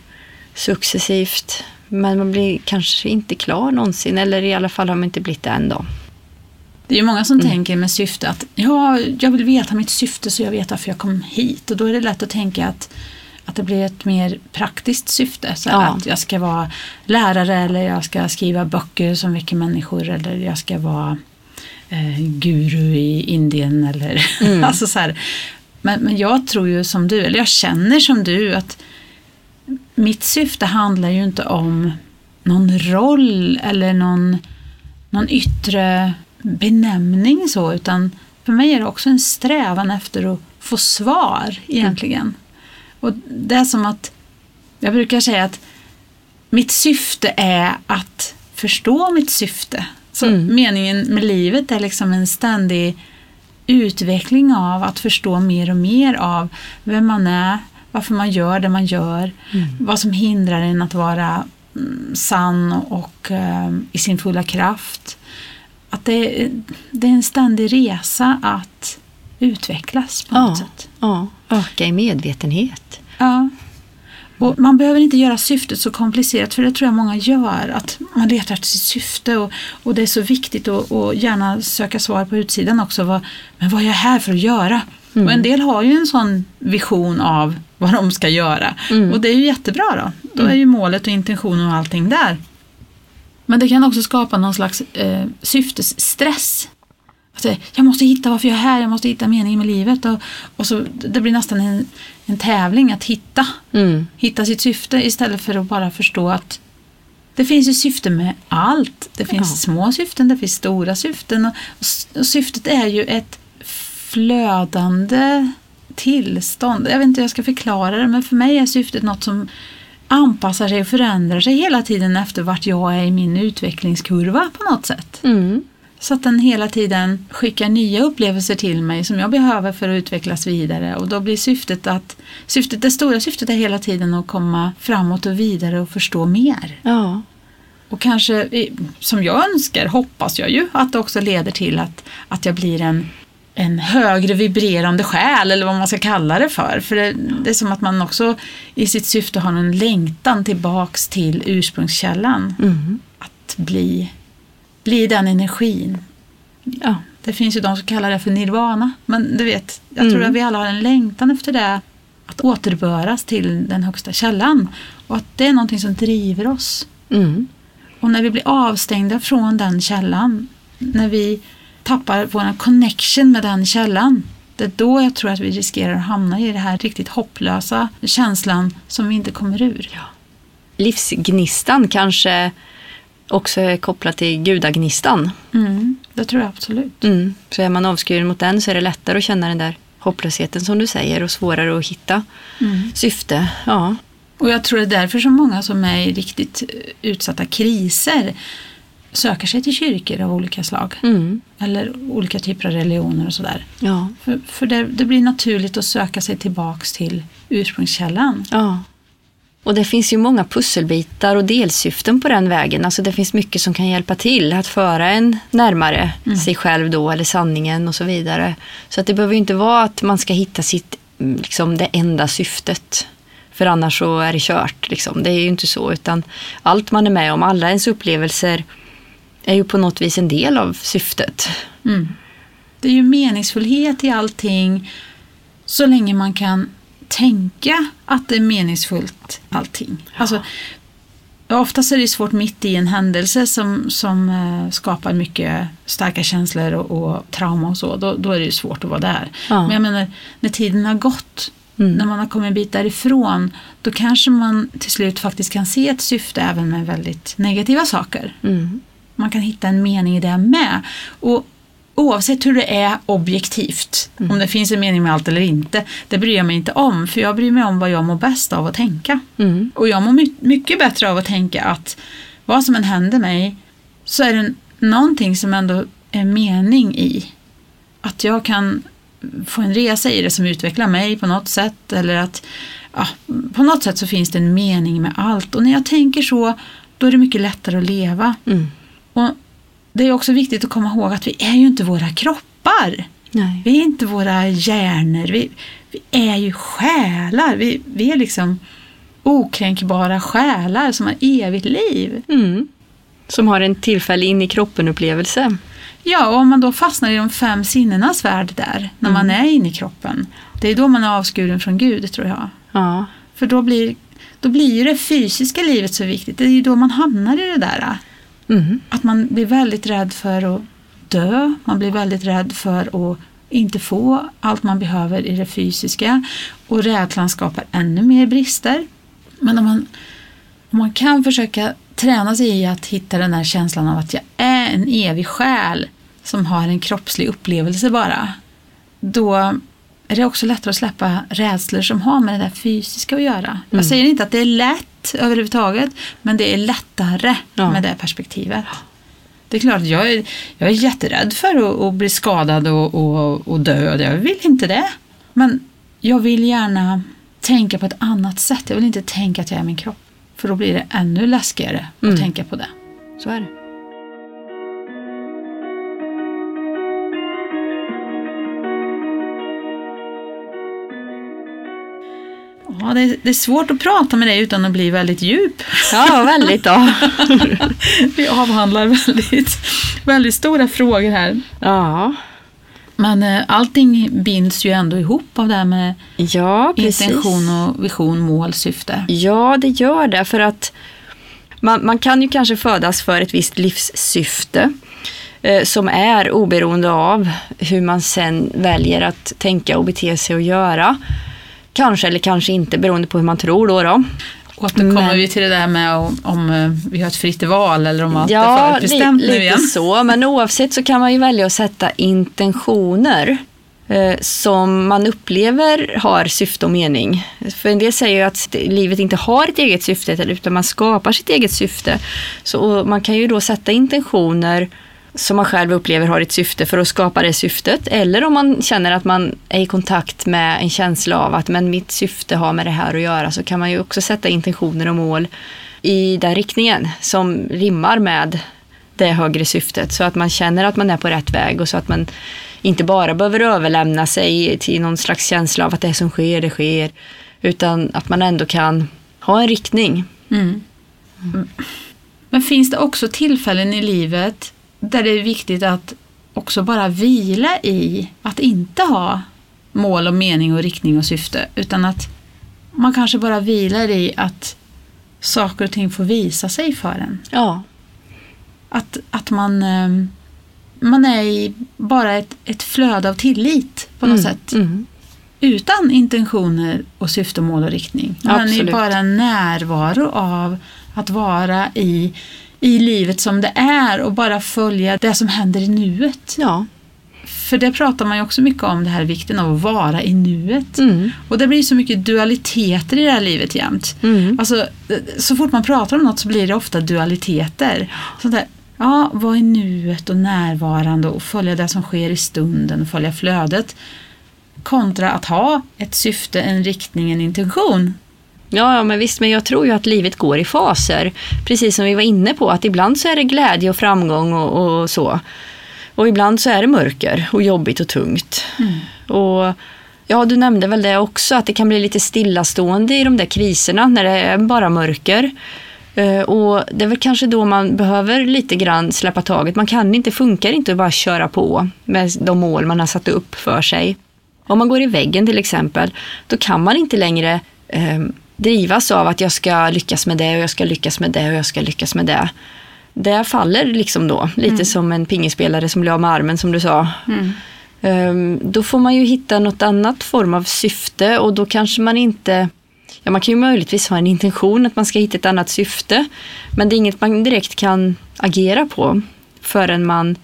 successivt. Men man blir kanske inte klar någonsin eller i alla fall har man inte blivit det än då. Det är ju många som mm. tänker med syfte att ja, jag vill veta mitt syfte så jag vet varför jag kom hit. Och då är det lätt att tänka att, att det blir ett mer praktiskt syfte. Så ja. Att jag ska vara lärare eller jag ska skriva böcker som väcker människor eller jag ska vara eh, guru i Indien eller mm. <laughs> alltså så här. Men, men jag tror ju som du, eller jag känner som du att mitt syfte handlar ju inte om någon roll eller någon, någon yttre benämning så, utan för mig är det också en strävan efter att få svar egentligen. Mm. Och det är som att, jag brukar säga att mitt syfte är att förstå mitt syfte. Så mm. meningen med livet är liksom en ständig utveckling av att förstå mer och mer av vem man är, varför man gör det man gör, mm. vad som hindrar en att vara mm, sann och uh, i sin fulla kraft att det, det är en ständig resa att utvecklas på något sätt. Ja, öka i medvetenhet. Ja. Och man behöver inte göra syftet så komplicerat för det tror jag många gör. Att man letar efter sitt syfte och, och det är så viktigt att och gärna söka svar på utsidan också. Vad, men vad är jag här för att göra? Mm. Och en del har ju en sån vision av vad de ska göra. Mm. Och det är ju jättebra då. Då är ju målet och intentionen och allting där. Men det kan också skapa någon slags eh, syftesstress. Alltså, jag måste hitta varför jag är här, jag måste hitta meningen med livet. Och, och så, det blir nästan en, en tävling att hitta, mm. hitta sitt syfte istället för att bara förstå att det finns ju syfte med allt. Det finns ja. små syften, det finns stora syften. Och, och syftet är ju ett flödande tillstånd. Jag vet inte hur jag ska förklara det men för mig är syftet något som anpassar sig och förändrar sig hela tiden efter vart jag är i min utvecklingskurva på något sätt. Mm. Så att den hela tiden skickar nya upplevelser till mig som jag behöver för att utvecklas vidare och då blir syftet att syftet, det stora syftet är hela tiden att komma framåt och vidare och förstå mer. Ja. Och kanske, som jag önskar, hoppas jag ju att det också leder till att, att jag blir en en högre vibrerande själ eller vad man ska kalla det för. För det, det, är som att man också i sitt syfte har en längtan tillbaks till ursprungskällan. Mm. Att bli, bli den energin. Ja, det finns ju de som kallar det för nirvana. Men du vet, jag mm. tror att vi alla har en längtan efter det. Att återböras till den högsta källan. Och att det är någonting som driver oss. Mm. Och när vi blir avstängda från den källan, när vi tappar vår connection med den källan. Det är då jag tror att vi riskerar att hamna i det här riktigt hopplösa känslan som vi inte kommer ur. Ja. Livsgnistan kanske också är kopplat till gudagnistan. Mm, det tror jag absolut. Mm. Så är man avskuren mot den så är det lättare att känna den där hopplösheten som du säger och svårare att hitta syfte. Ja. Och jag tror det är därför som många som är i riktigt utsatta kriser söker sig till kyrkor av olika slag. Mm. Eller olika typer av religioner och sådär. Ja. För, för det, det blir naturligt att söka sig tillbaks till ursprungskällan. ja. Och det finns ju många pusselbitar och delsyften på den vägen. Alltså det finns mycket som kan hjälpa till att föra en närmare sig själv då eller sanningen och så vidare. Så att det behöver ju inte vara att man ska hitta sitt, mm, liksom det enda syftet. För annars så är det kört. Liksom. Det är ju inte så. Utan allt man är med om, alla ens upplevelser är ju på något vis en del av syftet. Mm. Det är ju meningsfullhet i allting så länge man kan tänka att det är meningsfullt allting. Alltså, oftast är det svårt mitt i en händelse som, som eh, skapar mycket starka känslor och, och trauma och så. Då, då är det svårt att vara där. Ja. Men jag menar, när tiden har gått, Mm. när man har kommit en bit därifrån, då kanske man till slut faktiskt kan se ett syfte även med väldigt negativa saker. Mm. Man kan hitta en mening i det med. Och oavsett hur det är objektivt, om det finns en mening med allt eller inte, det bryr jag mig inte om. För jag bryr mig om vad jag mår bäst av att tänka. Mm. Och jag mår my- mycket bättre av att tänka att vad som än händer mig så är det någonting som ändå är mening i. Att jag kan få en resa i det som utvecklar mig på något sätt. Eller att ja, på något sätt så finns det en mening med allt. Och när jag tänker så, då är det mycket lättare att leva. Mm. Och det är också viktigt att komma ihåg att vi är ju inte våra kroppar. Nej. Vi är inte våra hjärnor. Vi, vi är ju själar. Vi, vi är liksom okränkbara själar som har evigt liv. Mm. Som har en tillfällig in i kroppen-upplevelse. Ja, och om man då fastnar i de fem sinnenas värld där, när man är inne i kroppen, det är då man är avskuren från Gud, tror jag. Ja. För då blir, då blir ju det fysiska livet så viktigt. Det är ju då man hamnar i det där. Mm. Att man blir väldigt rädd för att dö, man blir väldigt rädd för att inte få allt man behöver i det fysiska och rädslan skapar ännu mer brister. Men om man, om man kan försöka träna sig i att hitta den här känslan av att jag är en evig själ som har en kroppslig upplevelse bara, då är det också lättare att släppa rädslor som har med det där fysiska att göra. Jag säger inte att det är lätt överhuvudtaget, men det är lättare Ja. med det perspektivet. Det är klart, jag är, jag är jätterädd för att, att bli skadad och, och, och död. Jag vill inte det. Men jag vill gärna tänka på ett annat sätt. Jag vill inte tänka att jag är min kropp. För då blir det ännu läskigare Mm. att tänka på det. Så är det. Ja, det, är, det är svårt att prata med dig utan att bli väldigt djup. Ja, väldigt då. <laughs> Vi avhandlar väldigt, väldigt stora frågor här. Ja, Men eh, allting binds ju ändå ihop av det här med ja intention och vision, mål, syfte. Ja, det gör det. För att man, man kan ju kanske födas för ett visst livssyfte eh, som är oberoende av hur man sen väljer att tänka och bete sig och göra. Kanske eller kanske inte beroende på hur man tror då. då. Återkommer Men- vi till det där med om, om eh, vi har ett fritt val eller om allt är Ja, förutbestämt li, nu lite igen. så. Men oavsett så kan man ju välja att sätta intentioner eh, som man upplever har syfte och mening. För en del säger ju att livet inte har ett eget syfte utan man skapar sitt eget syfte. Så man kan ju då sätta intentioner som man själv upplever har ett syfte för att skapa det syftet. Eller om man känner att man är i kontakt med en känsla av att men mitt syfte har med det här att göra så kan man ju också sätta intentioner och mål i den riktningen som rimmar med det högre syftet så att man känner att man är på rätt väg och så att man inte bara behöver överlämna sig till någon slags känsla av att det som sker, det sker utan att man ändå kan ha en riktning. Mm. Men finns det också tillfällen i livet där det är viktigt att också bara vila i att inte ha mål och mening och riktning och syfte utan att man kanske bara vilar i att saker och ting får visa sig för en. Ja, Att, att man, eh, man är i bara ett, ett flöde av tillit på något mm, sätt. Mm. Utan intentioner och syfte, mål och riktning. Man är Absolut. bara en närvaro av att vara i, i livet som det är och bara följa det som händer i nuet. Ja, För det pratar man ju också mycket om, det här vikten av att vara i nuet. Mm. Och det blir så mycket dualiteter i det här livet jämt. Mm. Alltså, så fort man pratar om något så blir det ofta dualiteter. Sånt där, ja, vara i nuet och närvarande och följa det som sker i stunden och följa flödet. Kontra att ha ett syfte, en riktning, en intention. Ja, ja, men visst, men jag tror ju att livet går i faser. Precis som vi var inne på, att ibland så är det glädje och framgång och, och så. Och ibland så är det mörker och jobbigt och tungt. Och ja, du nämnde väl det också, att det kan bli lite stillastående i de där kriserna när det är bara mörker. Eh, Och det är väl kanske då man behöver lite grann släppa taget. Man kan inte, funkar inte att bara köra på med de mål man har satt upp för sig. Om man går i väggen till exempel, då kan man inte längre eh, drivas av att jag ska lyckas med det och jag ska lyckas med det och jag ska lyckas med det. Det faller liksom då, lite som en pingisspelare som blir av med armen som du sa. Ehm, Då får man ju hitta något annat form av syfte och då kanske man inte Ja, man kan ju möjligtvis ha en intention att man ska hitta ett annat syfte. Men det är inget man direkt kan agera på förrän man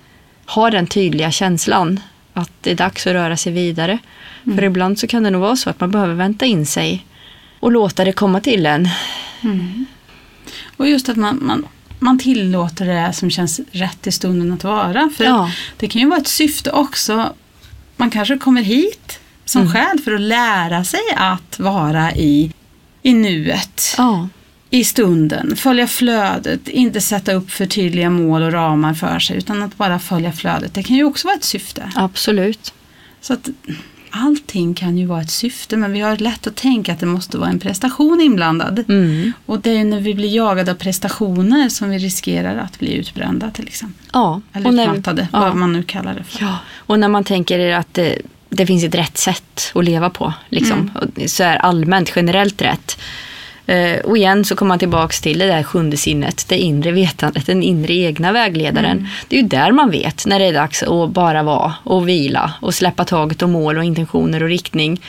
har den tydliga känslan att det är dags att röra sig vidare. För ibland så kan det nog vara så att man behöver vänta in sig och låta det komma till en. Och just att man, man, man tillåter det som känns rätt i stunden att vara. För Ja. det kan ju vara ett syfte också. Man kanske kommer hit som Mm. själ för att lära sig att vara i, i nuet. Ja. i stunden, följa flödet, inte sätta upp för tydliga mål och ramar för sig utan att bara följa flödet. Det kan ju också vara ett syfte. Absolut. Så att allting kan ju vara ett syfte men vi har lätt att tänka att det måste vara en prestation inblandad. Mm. Och det är när vi blir jagade av prestationer som vi riskerar att bli utbrända till exempel. Ja. Eller Och när- utmattade, ja. vad man nu kallar det för. Ja, och när man tänker att det, det finns ett rätt sätt att leva på, liksom, och så är allmänt, generellt rätt. Eh, och igen så kommer man tillbaks till det där sjunde sinnet, det inre vetandet, den inre egna vägledaren. Det är ju där man vet när det är dags att bara vara och vila och släppa taget om mål och intentioner och riktning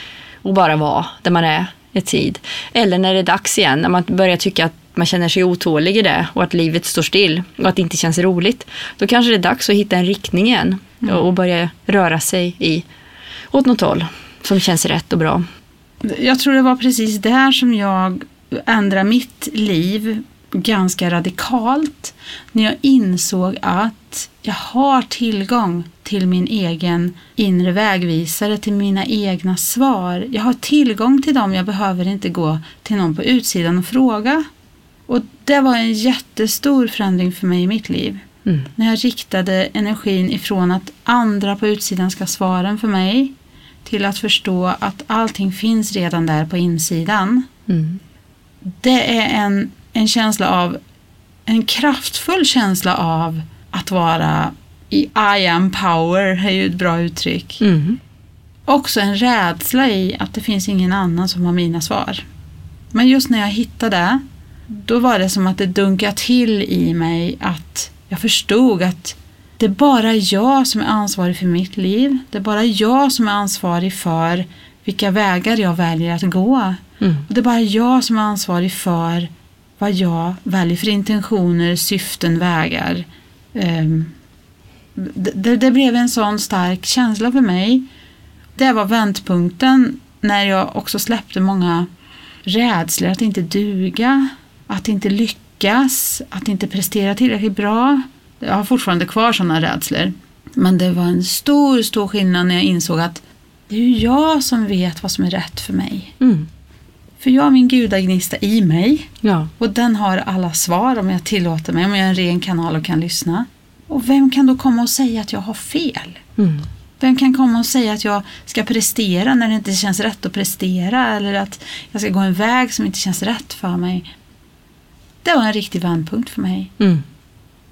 och bara vara där man är i tid. Eller när det är dags igen, när man börjar tycka att man känner sig otålig i det och att livet står still och att det inte känns roligt. Då kanske det är dags att hitta en riktning igen och börja röra sig i åt något håll som känns rätt och bra. Jag tror det var precis där som jag ändrade mitt liv ganska radikalt. När jag insåg att jag har tillgång till min egen inre vägvisare, till mina egna svar. Jag har tillgång till dem, jag behöver inte gå till någon på utsidan och fråga. Och det var en jättestor förändring för mig i mitt liv. Mm. När jag riktade energin ifrån att andra på utsidan ska svara för mig till att förstå att allting finns redan där på insidan. Mm. Det är en, en känsla av, en kraftfull känsla av att vara i I am power, är ju ett bra uttryck. Mm. Också en rädsla i att det finns ingen annan som har mina svar. Men just när jag hittade det, då var det som att det dunkade till i mig att jag förstod att det är bara jag som är ansvarig för mitt liv. Det är bara jag som är ansvarig för vilka vägar jag väljer att gå. Mm. Det är bara jag som är ansvarig för vad jag väljer för intentioner, syften, vägar. Ehm, det, det, blev en sån stark känsla för mig. Det var vändpunkten när jag också släppte många rädslor att inte duga, att inte lyckas, att inte prestera tillräckligt bra. Jag har fortfarande kvar sådana rädslor. Men det var en stor, stor skillnad när jag insåg att det är jag som vet vad som är rätt för mig. Mm. För jag har min gudagnista i mig Ja. och den har alla svar om jag tillåter mig, om jag är en ren kanal och kan lyssna. Och vem kan då komma och säga att jag har fel? Mm. Vem kan komma och säga att jag ska prestera när det inte känns rätt att prestera eller att jag ska gå en väg som inte känns rätt för mig? Det var en riktig vändpunkt för mig. Mm.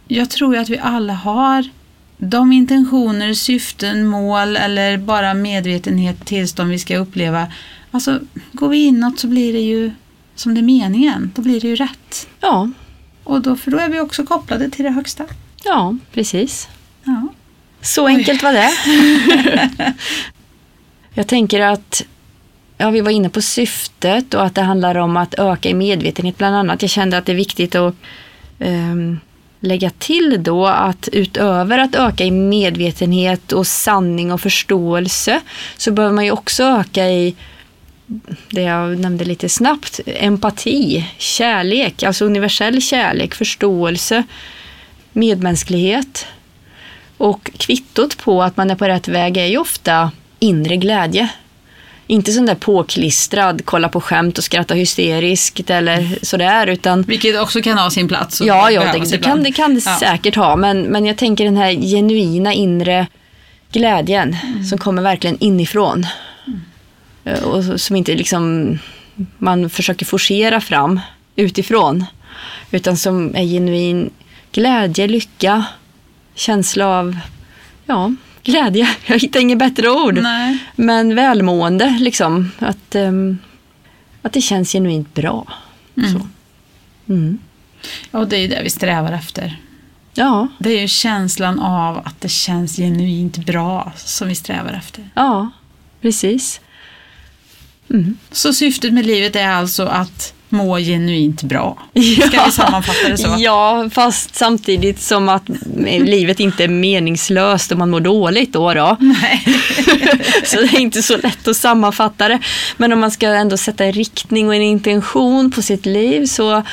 Jag tror ju att vi alla har de intentioner, syften, mål eller bara medvetenhet, tillstånd vi ska uppleva. Alltså, går vi inåt så blir det ju som det är meningen. Då blir det ju rätt. Ja. Och då, för då är vi också kopplade till det högsta. ja, precis. Ja. Så enkelt var det. <laughs> Jag tänker att ja, vi var inne på syftet och att det handlar om att öka i medvetenhet bland annat. Jag kände att det är viktigt att ehm, lägga till då att utöver att öka i medvetenhet och sanning och förståelse så behöver man ju också öka i det jag nämnde lite snabbt, empati, kärlek, alltså universell kärlek, förståelse, medmänsklighet. Och kvittot på att man är på rätt väg är ju ofta inre glädje. Inte sån där påklistrad, kolla på skämt och skratta hysteriskt eller sådär. Utan, Vilket också kan ha sin plats. ja, ja det, det, kan, det kan det Ja. säkert ha. Men, men jag tänker den här genuina inre glädjen Mm. som kommer verkligen inifrån. Eh, Och som inte liksom man försöker forcera fram utifrån. Utan som är genuin glädje, lycka, känsla av ja, glädje. <laughs> Jag hittar inget bättre ord. Nej. Men välmående, liksom. Att, ehm, att det känns genuint bra. Så. Mm. Och det är ju det vi strävar efter. Ja, Det är ju känslan av att det känns genuint bra som vi strävar efter. ja, precis. Mm. Så syftet med livet är alltså att må genuint bra. Ja. Ska vi sammanfatta det så? Ja, fast samtidigt som att livet inte är meningslöst och man mår dåligt då. då. Nej. <laughs> Så det är inte så lätt att sammanfatta det. Men om man ska ändå sätta en riktning och en intention på sitt liv så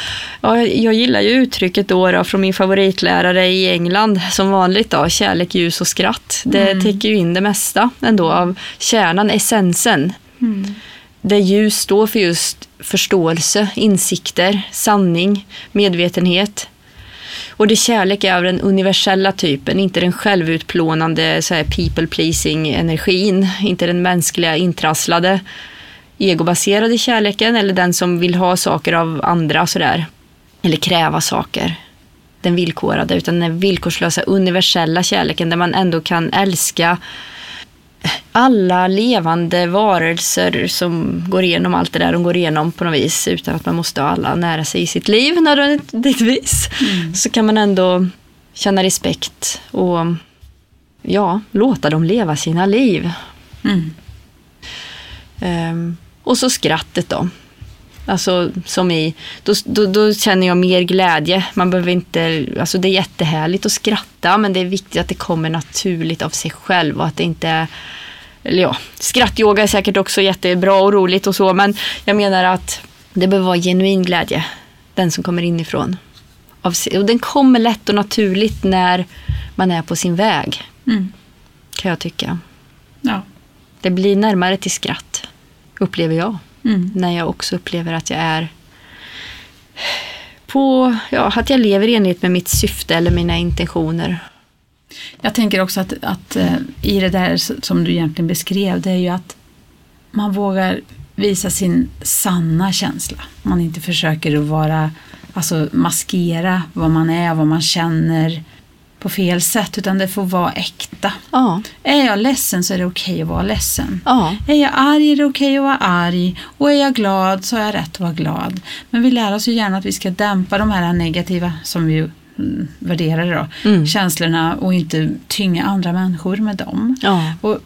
ja, jag gillar ju uttrycket då, då från min favoritlärare i England som vanligt då, kärlek, ljus och skratt. Det täcker ju in det mesta ändå av kärnan, essensen. Där ljus står för just förståelse, insikter, sanning, medvetenhet. Och det kärlek är av den universella typen, inte den självutplånande så här, people pleasing energin, inte den mänskliga intrasslade egobaserade kärleken eller den som vill ha saker av andra sådär. Eller kräva saker. Den villkorade, utan den villkorslösa universella kärleken där man ändå kan älska alla levande varelser som går igenom allt det där de går igenom på något vis utan att man måste ha alla nära sig i sitt liv nödvändigtvis. Så kan man ändå känna respekt och ja, låta dem leva sina liv. Mm. Ehm, och så skrattet då. Alltså som i, då, då, då känner jag mer glädje. Man behöver inte, alltså det är jättehärligt att skratta men det är viktigt att det kommer naturligt av sig själv och att det inte är eller ja, skrattyoga är säkert också jättebra och roligt och så, men jag menar att det behöver vara genuin glädje. Den som kommer inifrån. Av Och den kommer lätt och naturligt när man är på sin väg, Mm. kan jag tycka. Ja. Det blir närmare till skratt, upplever jag. Mm. När jag också upplever att jag är på, ja, att jag lever i enlighet med mitt syfte eller mina intentioner. Jag tänker också att, att eh, i det där som du egentligen beskrev, det är ju att man vågar visa sin sanna känsla. Man inte försöker att vara, alltså maskera vad man är, vad man känner på fel sätt, utan det får vara äkta. Ja, Är jag ledsen så är det okej att vara ledsen. ja, Är jag arg är det okej att vara arg och är jag glad så har jag rätt att vara glad. Men vi lär oss ju gärna att vi ska dämpa de här negativa, som vi mm, värderar det då, Mm. känslorna och inte tynga andra människor med dem. ja, Och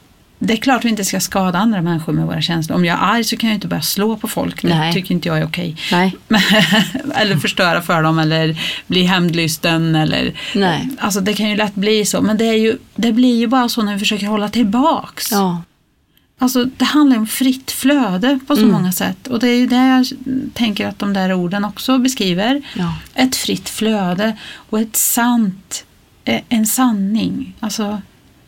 det är klart vi inte ska skada andra människor med våra känslor. Om jag är arg så kan jag inte börja slå på folk. Det Nej. tycker inte jag är okej. <laughs> eller förstöra för dem eller bli hämndlysten. Eller, nej, alltså det kan ju lätt bli så. Men det, är ju, det blir ju bara så när vi försöker hålla tillbaks. ja, Alltså, det handlar om fritt flöde på så Mm. många sätt. Och det är ju det jag tänker att de där orden också beskriver. ja, Ett fritt flöde och ett sant, eh, en sanning. Alltså,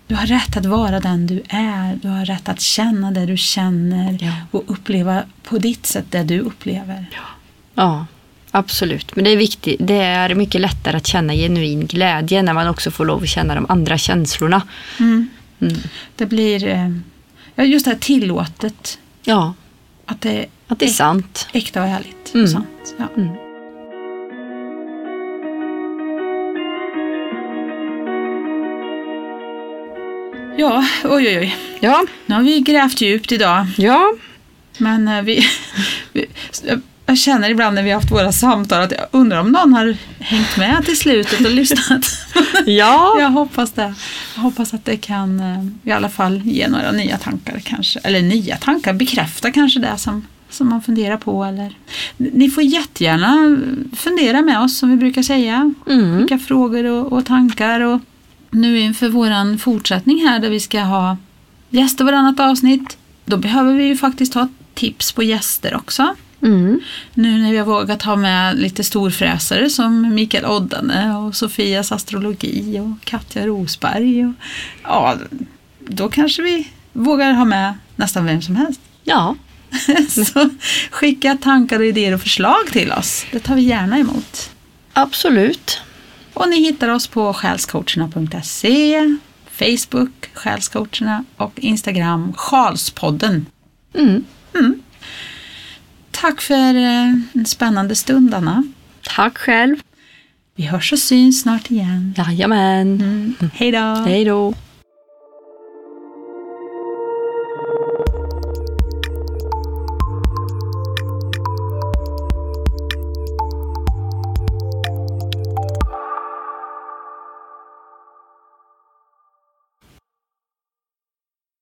du har rätt att vara den du är. Du har rätt att känna det du känner Ja. och uppleva på ditt sätt det du upplever. ja. Absolut, men det är viktigt. Det är mycket lättare att känna genuin glädje när man också får lov att känna de andra känslorna. Mm. Mm. Det blir eh, ja, just det här tillåtet. Ja, Att det att det är sant. äkta och ärligt. Mm. Och sant. Ja. Ja, oj oj oj. Ja, Nu har vi grävt djupt idag. ja, Men eh, vi, <laughs> vi, jag- känner ibland när vi har haft våra samtal att jag undrar om någon har hängt med till slutet och <laughs> lyssnat. ja. <laughs> jag hoppas det. Jag hoppas att det kan eh, i alla fall ge några nya tankar kanske. Eller nya tankar, bekräfta kanske det som som man funderar på. Eller. Ni får jättegärna fundera med oss som vi brukar säga. Mm. Vilka frågor och, och tankar. Och nu inför våran fortsättning här där vi ska ha gäster varannat avsnitt. Då behöver vi ju faktiskt ha tips på gäster också. Mm. Nu när vi har vågat ha med lite storfräsare som Mikael Oddane och Sofias astrologi och Katja Rosberg. Och, ja, då kanske vi vågar ha med nästan vem som helst. Ja, <laughs> Så skicka tankar, och idéer och förslag till oss. Det tar vi gärna emot. absolut. Och ni hittar oss på själscoacherna.se, Facebook Själscoacherna och Instagram Sjalspodden. Mm. Tack för eh, en spännande stund Anna. Tack själv. Vi hörs och syns snart igen. Jajamän. Hej då! Hej då.